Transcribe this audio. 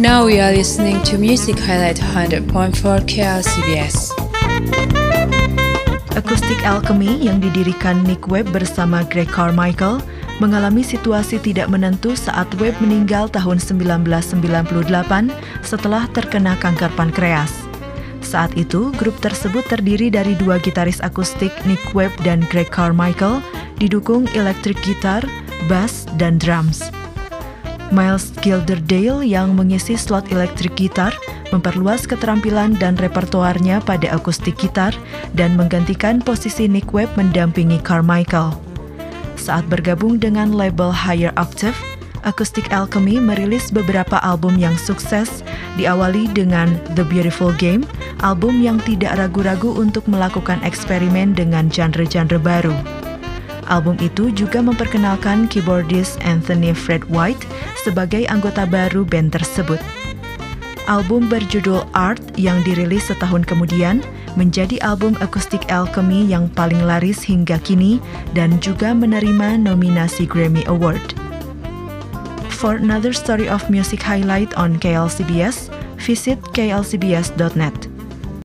Now we are listening to Music Highlight 100.4 KLCBS. Acoustic Alchemy yang didirikan Nick Webb bersama Greg Carmichael mengalami situasi tidak menentu saat Webb meninggal tahun 1998 setelah terkena kanker pankreas. Saat itu, grup tersebut terdiri dari dua gitaris akustik Nick Webb dan Greg Carmichael, didukung electric guitar, bass, dan drums. Miles Gilderdale yang mengisi slot electric guitar memperluas keterampilan dan repertoarnya pada akustik gitar dan menggantikan posisi Nick Webb mendampingi Carmichael. Saat bergabung dengan label Higher Octave, Acoustic Alchemy merilis beberapa album yang sukses, diawali dengan The Beautiful Game, album yang tidak ragu-ragu untuk melakukan eksperimen dengan genre-genre baru. Album itu juga memperkenalkan keyboardist Anthony Fred White sebagai anggota baru band tersebut. Album berjudul Art yang dirilis setahun kemudian menjadi album akustik Alchemy yang paling laris hingga kini dan juga menerima nominasi Grammy Award. For another story of music highlight on KLCBS, visit klcbs.net.